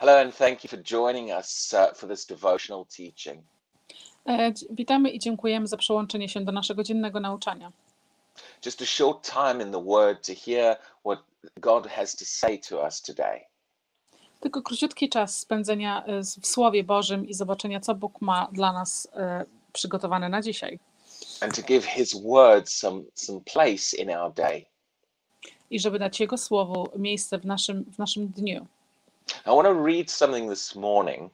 Hello, and thank you for joining us uh, for this devotional teaching. E, Witamy i dziękujemy za przyłączenie się do naszego dziennego nauczania. Just a short time in the Word to hear what God has to say to us today. Tylko króciutki czas spędzenia e, z- w Słowie Bożym i zobaczenia, co Bóg ma dla nas e, przygotowane na dzisiaj. and to give His Word some, some place in our day. I żeby dać Jego Słowu miejsce w naszym, w naszym dniu. I want to read something this morning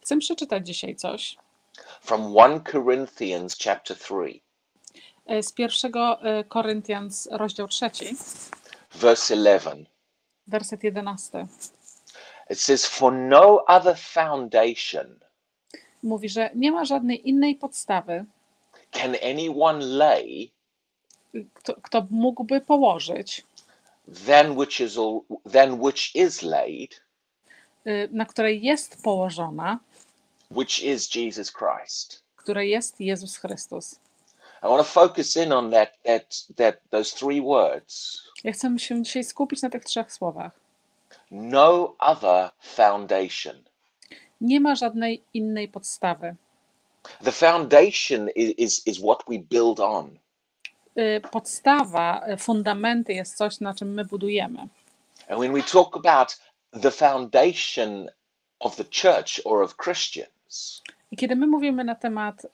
Chcę przeczytać dzisiaj coś from 1 Corinthians chapter 3, e, z pierwszego e, Koryntians, rozdział trzeci, verse 11. werset jedenasty. It says, For no other foundation Mówi, że nie ma żadnej innej podstawy, can anyone lay kto, kto mógłby położyć, than which is, al- than which is laid, na której jest położona, which is Jesus Christ. której jest Jezus Chrystus. I want to focus in on that, that, that, those three words. Ja chcę się dzisiaj skupić na tych trzech słowach. No other foundation. Nie ma żadnej innej podstawy. The foundation is, is, is what we build on. Y, Podstawa, y, fundamenty jest coś, na czym my budujemy. And when we talk about the foundation of the church or of Christians, I kiedy my mówimy na temat y,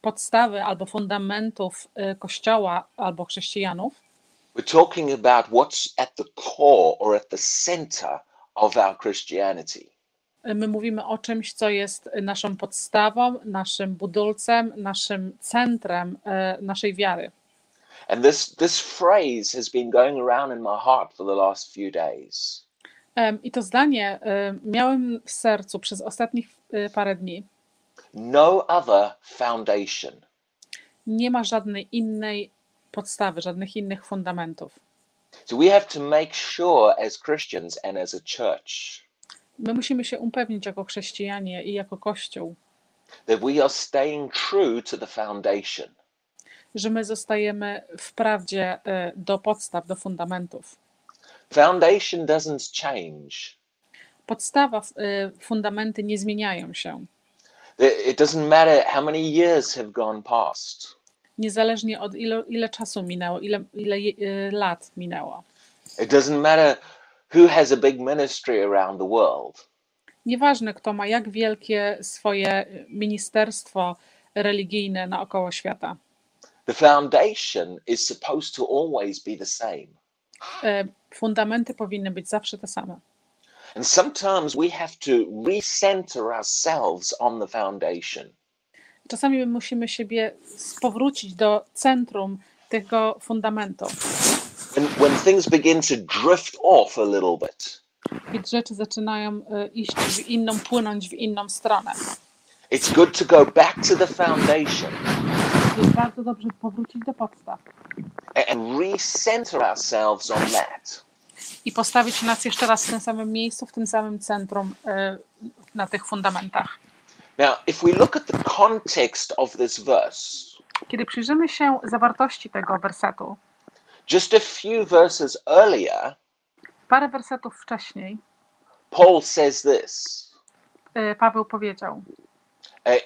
podstawy albo fundamentów y, Kościoła albo chrześcijanów, we're talking about what's at the core or at the center of our Christianity. y, my mówimy o czymś, co jest naszą podstawą, naszym budulcem, naszym centrem naszej wiary. And this, this phrase has been going around in my heart for the last few days. I to zdanie miałem w sercu przez ostatnich y, parę dni. No other foundation. Nie ma żadnej innej podstawy, żadnych innych fundamentów. So we have to make sure as Christians and as a church My musimy się upewnić jako chrześcijanie i jako Kościół, that we are staying true to the foundation. że my zostajemy w prawdzie y, do podstaw, do fundamentów. Foundation doesn't change. Podstawa, y, fundamenty nie zmieniają się, It doesn't matter how many years have gone past. niezależnie od ile, ile czasu minęło, ile, ile y, lat minęło. It doesn't matter who has a big ministry around the world. Nieważne, kto ma jak wielkie swoje ministerstwo religijne naokoło świata. The foundation is supposed to always be the same. Y, Fundamenty powinny być zawsze te same. And sometimes we have to recenter ourselves on the foundation. Czasami my musimy siebie powrócić do centrum tego fundamentu. When, when things begin to drift off a little bit, Kiedy rzeczy zaczynają y, iść w inną, płynąć w inną stronę. it's good to go back to the foundation Jest bardzo dobrze powrócić do podstaw a- and recenter ourselves on that. i postawić nas jeszcze raz w tym samym miejscu, w tym samym centrum, y, na tych fundamentach. Now, if we look at the context of this verse, Kiedy przyjrzymy się zawartości tego wersetu, just a few verses earlier, parę wersetów wcześniej, Paul says this y, Paweł powiedział,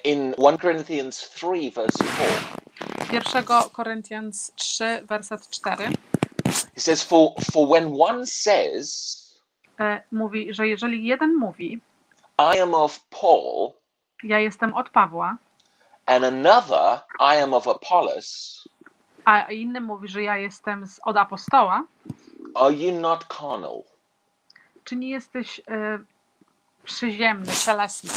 in 1 Corinthians 3, verse 4. 1 Koryntians 3, werset 4, He says, For, for when one says, y, mówi, że jeżeli jeden mówi, I am of Paul, ja jestem od Pawła, and another, I am of Apollos, a inny mówi, że ja jestem z, od apostoła, are you not carnal? czy nie jesteś y, przyziemny, cielesny?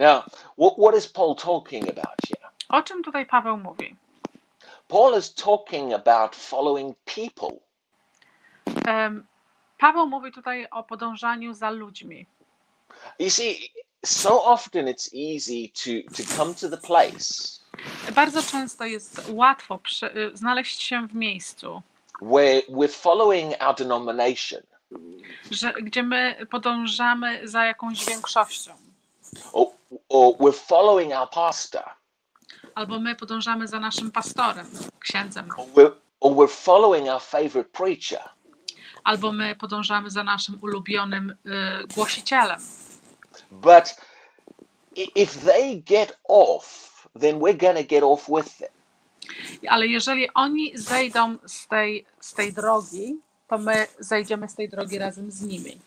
Now, what, what is Paul talking about here? O czym tutaj Paweł mówi? Paul is talking about following people. Em, Paweł mówi tutaj o podążaniu za ludźmi. You see, so often it's easy to, to come to the place Bardzo często jest łatwo przy, y, znaleźć się w miejscu, where we're following our denomination że, gdzie my podążamy za jakąś większością, or, or we're following our pastor albo my podążamy za naszym pastorem, księdzem, or we're, or we're following our favorite preacher. albo my podążamy za naszym ulubionym y, głosicielem. But if they get off, then we're to get off with them. Ale jeżeli oni zejdą z tej, z tej drogi, to my zejdziemy z tej drogi razem z nimi.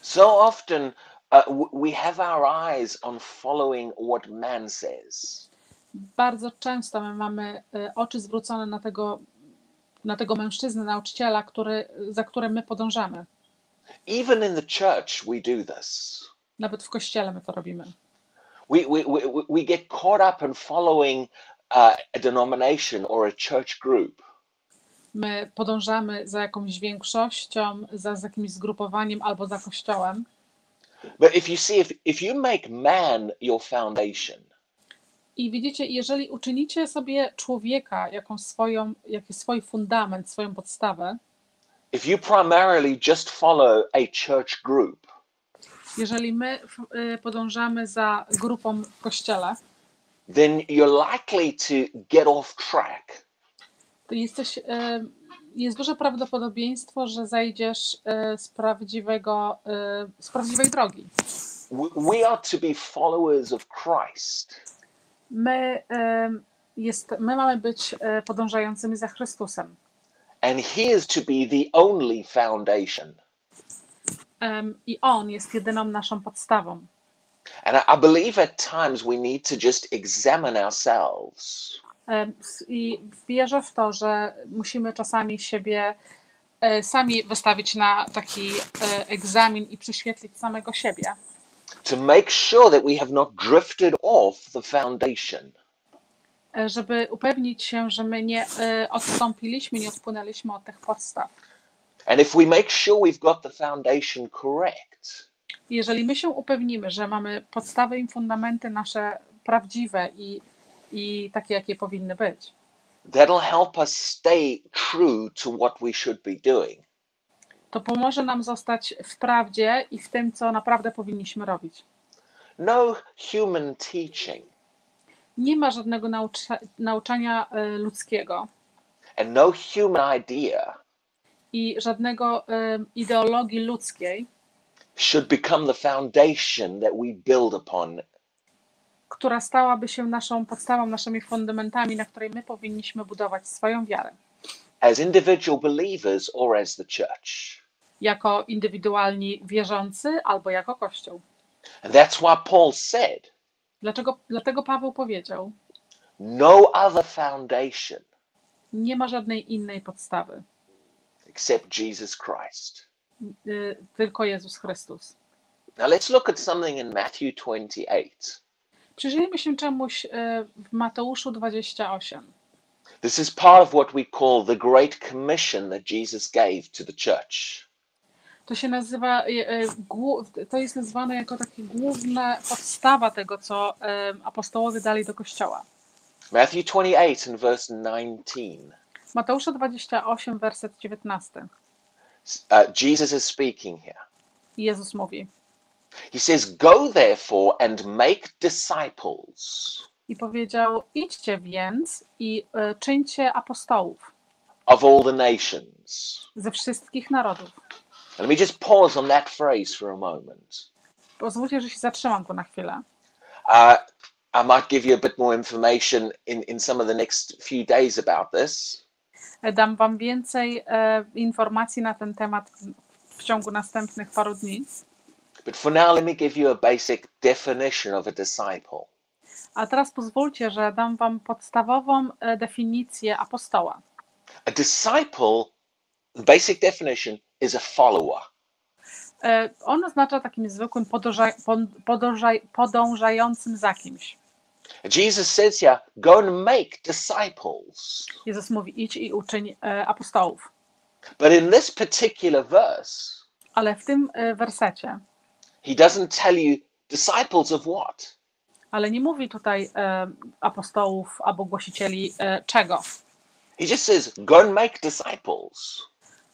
So often uh, we have our eyes on following what man says. Bardzo często my mamy y, oczy zwrócone na tego, na tego mężczyznę, nauczyciela, który, za którym my podążamy. Even in the church, we do this. Nawet w kościele my to robimy. We, we, we, we get caught up in following uh, a denomination or a church group. My podążamy za jakąś większością, za, za jakimś zgrupowaniem albo za kościołem. But if you see, if, if you make man your foundation, I widzicie, jeżeli uczynicie sobie człowieka jakąś swoją, jakiś swój fundament, swoją podstawę, if you primarily just follow a church group, jeżeli my y, podążamy za grupą w kościele, then you're likely to get off track. to jesteś, y, jest duże prawdopodobieństwo, że zejdziesz y, z, prawdziwego, y, z prawdziwej drogi. We, are to be followers of Christ. My, y, jest, my mamy być podążającymi za Chrystusem. And he is to be the only foundation. I On jest jedyną naszą podstawą. And I, I believe at times we need to just examine ourselves. S- I wierzę w to, że musimy czasami siebie y, sami wystawić na taki y, egzamin i prześwietlić samego siebie, to make sure that we have not drifted off the foundation. żeby upewnić się, że my nie odstąpiliśmy, nie odpłynęliśmy od tych podstaw. And if we make sure we've got the foundation correct, Jeżeli my się upewnimy, że mamy podstawy i fundamenty nasze prawdziwe i, i takie, jakie powinny być, that'll help us stay true to what we should be doing. to pomoże nam zostać w prawdzie i w tym, co naprawdę powinniśmy robić. No human teaching Nie ma żadnego naucza, nauczania y, ludzkiego and no human idea i żadnego y, ideologii ludzkiej, should become the foundation that we build upon która stałaby się naszą podstawą, naszymi fundamentami, na której my powinniśmy budować swoją wiarę. as individual believers or as the church. Jako indywidualni wierzący albo jako Kościół. And that's why Paul said, Dlaczego, dlatego Paweł powiedział, no other foundation nie ma żadnej innej podstawy, except Jesus Christ. y, tylko Jezus Chrystus. Now let's look at something in Matthew 28. Przyjrzyjmy się czemuś y, w Mateuszu 28. This is part of what we call the Great Commission that Jesus gave to the church. To się nazywa, y, głó- to jest nazwane jako taka główna podstawa tego, co apostołowie dali do Kościoła. Matthew 28 and verse 19. Mateusza 28, werset 19. Uh, Jesus is speaking here. Jezus mówi, He says, Go therefore and make disciples i powiedział, idźcie więc i y, czyńcie apostołów of all the nations. ze wszystkich narodów. And let me just pause on that phrase for a moment. Pozwólcie, że się zatrzymam tu na chwilę. Uh, I might give you a bit more information in, in some of the next few days about this. Dam Wam więcej e, informacji na ten temat w, w ciągu następnych paru dni. But for now, let me give you a basic definition of a disciple. A teraz pozwólcie, że dam Wam podstawową e, definicję apostoła. A disciple, basic definition, is a follower. E, on oznacza takim zwykłym podąża, pod- podąża, podążającym za kimś. Jesus says here, go and make disciples. Jezus mówi, idź i uczyń e, apostołów. But in this particular verse, Ale w tym wersecie, he doesn't tell you disciples of what? ale nie mówi tutaj e, apostołów albo głosicieli e, czego. He just says, go and make disciples.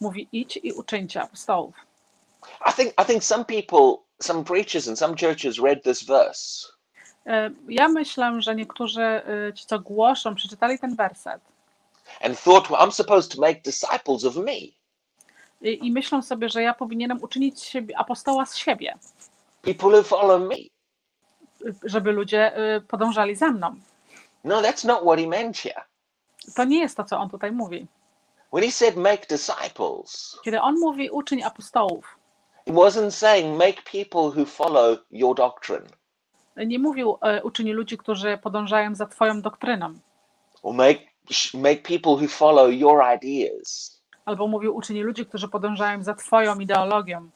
Mówi, idź i uczyńcie apostołów. I think I think some people, some preachers and some churches read this verse E, Ja myślę, że niektórzy e, ci, co głoszą, przeczytali ten werset and thought, well, I'm supposed to make disciples of me. i, i myślą sobie, że ja powinienem uczynić apostoła z siebie, people who follow me. żeby ludzie y, podążali za mną. No, that's not what he meant here. To nie jest to, co on tutaj mówi. When he said make disciples, Kiedy on mówi uczyń apostołów, he wasn't saying make people who follow your doctrine nie mówił y, uczyń ludzi, którzy podążają za twoją doktryną, or make make people who follow your ideas. albo mówił uczyń ludzi, którzy podążają za twoją ideologią,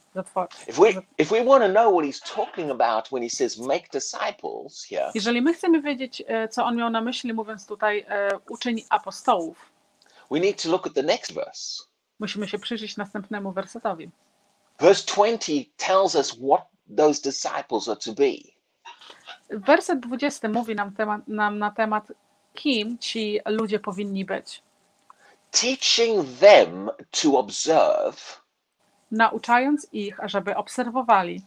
Jeżeli my chcemy wiedzieć, e, co on miał na myśli, mówiąc tutaj e, uczyń apostołów, we need to look at the next verse. musimy się przyjrzeć następnemu wersetowi. Verse 20 tells us what those disciples are to be. Werset 20 mówi nam, temat, nam na temat, kim ci ludzie powinni być. Teaching them to observe Nauczając ich, żeby obserwowali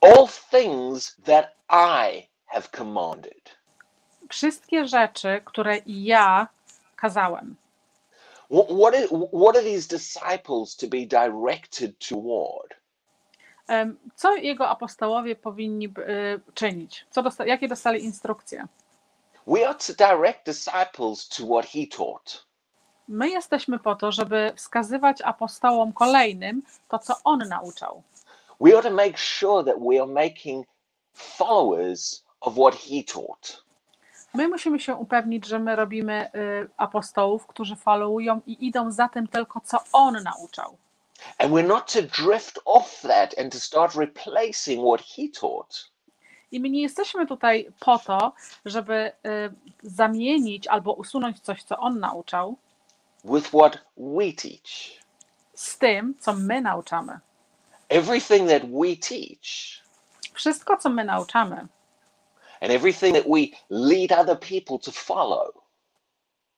all things that I have commanded. wszystkie rzeczy, które ja kazałem. What, what, is, what are these disciples to be directed toward? Co jego apostołowie powinni y, czynić? Co dosta- jakie dostali instrukcje? We are to direct disciples to what he taught. My jesteśmy po to, żeby wskazywać apostołom kolejnym to, co on nauczał. We are to make sure that we are making followers of what he taught. My musimy się upewnić, że my robimy y, apostołów, którzy followują i idą za tym tylko, co on nauczał. And we're not to drift off that and to start replacing what he taught. I my nie jesteśmy tutaj po to, żeby y, zamienić albo usunąć coś, co on nauczał, with what we teach. z tym, co my nauczamy. Everything that we teach Wszystko, co my nauczamy and everything that we lead other people to follow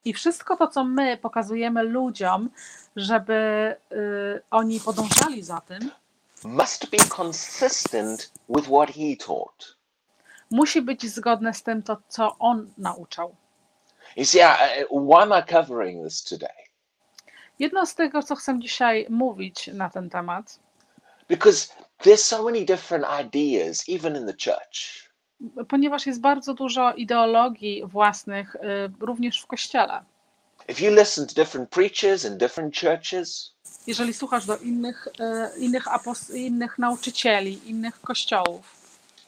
i wszystko to, co my pokazujemy ludziom, żeby y, oni podążali za tym, must be consistent with what he taught. musi być zgodne z tym, to, co on nauczał. You see, I, I- why am I covering this today? Jedno z tego, co chcę dzisiaj mówić na ten temat, Because there's so many different ideas, even in the church. ponieważ jest bardzo dużo ideologii własnych, y, również w kościele. If you listen to different preachers in different churches, Jeżeli słuchasz do innych, y, innych, apos- innych nauczycieli, innych kościołów,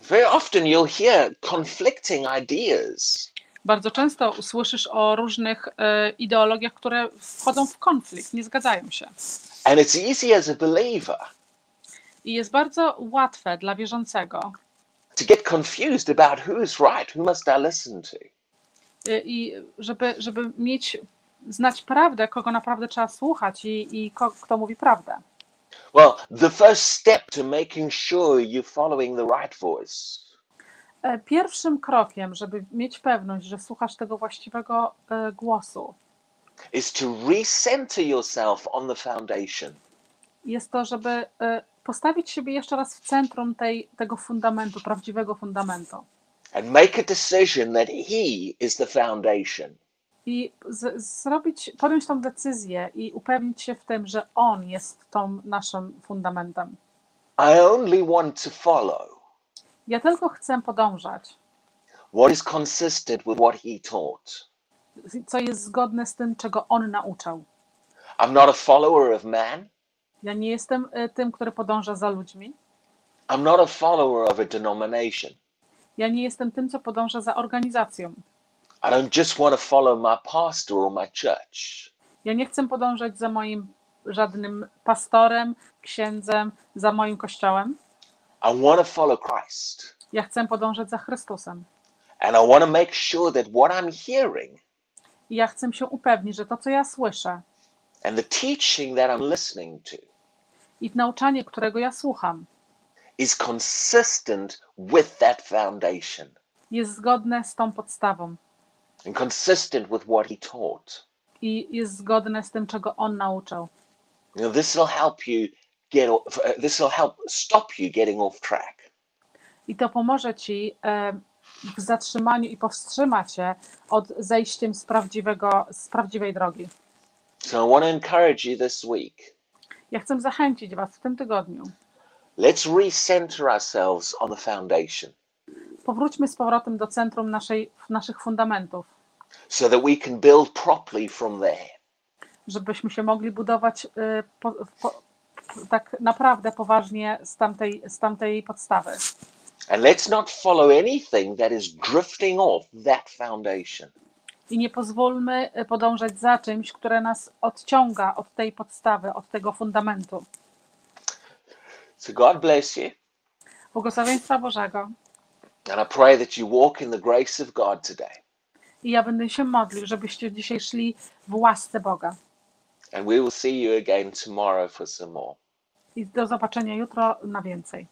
very often you'll hear conflicting ideas. Bardzo często usłyszysz o różnych y, ideologiach, które wchodzą w konflikt, nie zgadzają się. And it's easy as a believer I jest bardzo łatwe dla wierzącego to get confused about who is right, who must I listen to. y, i żeby, żeby mieć, znać prawdę, kogo naprawdę trzeba słuchać i, i ko, kto mówi prawdę. Well, the first step to making sure you're following the right voice E, Pierwszym krokiem, żeby mieć pewność, że słuchasz tego właściwego e, głosu, is to recenter yourself on the foundation. jest to, żeby e, postawić siebie jeszcze raz w centrum tej, tego fundamentu, prawdziwego fundamentu. and make a decision that He is the foundation. I z, zrobić, podjąć tą decyzję i upewnić się w tym, że On jest tą naszym fundamentem. I only want to follow Ja tylko chcę podążać, what is consistent with what He taught. co jest zgodne z tym, czego On nauczał. I'm not a follower of man. Ja nie jestem e, tym, który podąża za ludźmi. I'm not a follower of a denomination. Ja nie jestem tym, co podąża za organizacją. I don't just want to follow my pastor or my church. Ja nie chcę podążać za moim żadnym pastorem, księdzem, za moim kościołem. I want to follow Christ. Ja chcę podążać za Chrystusem. And I want to make sure that what I'm hearing I ja chcę się upewnić, że to, co ja słyszę and the teaching that I'm listening to i nauczanie, którego ja słucham, is consistent with that foundation jest zgodne z tą podstawą and consistent with what He taught. i jest zgodne z tym, czego On nauczał. You know, this will help you get. o- f- uh, This will help stop you getting off track. I to pomoże ci e, w zatrzymaniu i powstrzyma cię od zejściem z, prawdziwego, z prawdziwej drogi. So I want to encourage you this week. Ja chcę zachęcić Was w tym tygodniu. Let's recenter ourselves on the foundation Powróćmy z powrotem do centrum naszej, naszych fundamentów, so that we can build properly from there. żebyśmy się mogli budować y, po, po, tak naprawdę poważnie z tamtej, z tamtej podstawy. And let's not follow anything that is drifting off that foundation. I nie pozwólmy y, podążać za czymś, które nas odciąga od tej podstawy, od tego fundamentu. So God bless you. Błogosławieństwa Bożego. And I pray that you walk in the grace of God today. I ja będę się modlił, żebyście dzisiaj szli w łasce Boga. And we will see you again tomorrow for some more. I do zobaczenia jutro na więcej.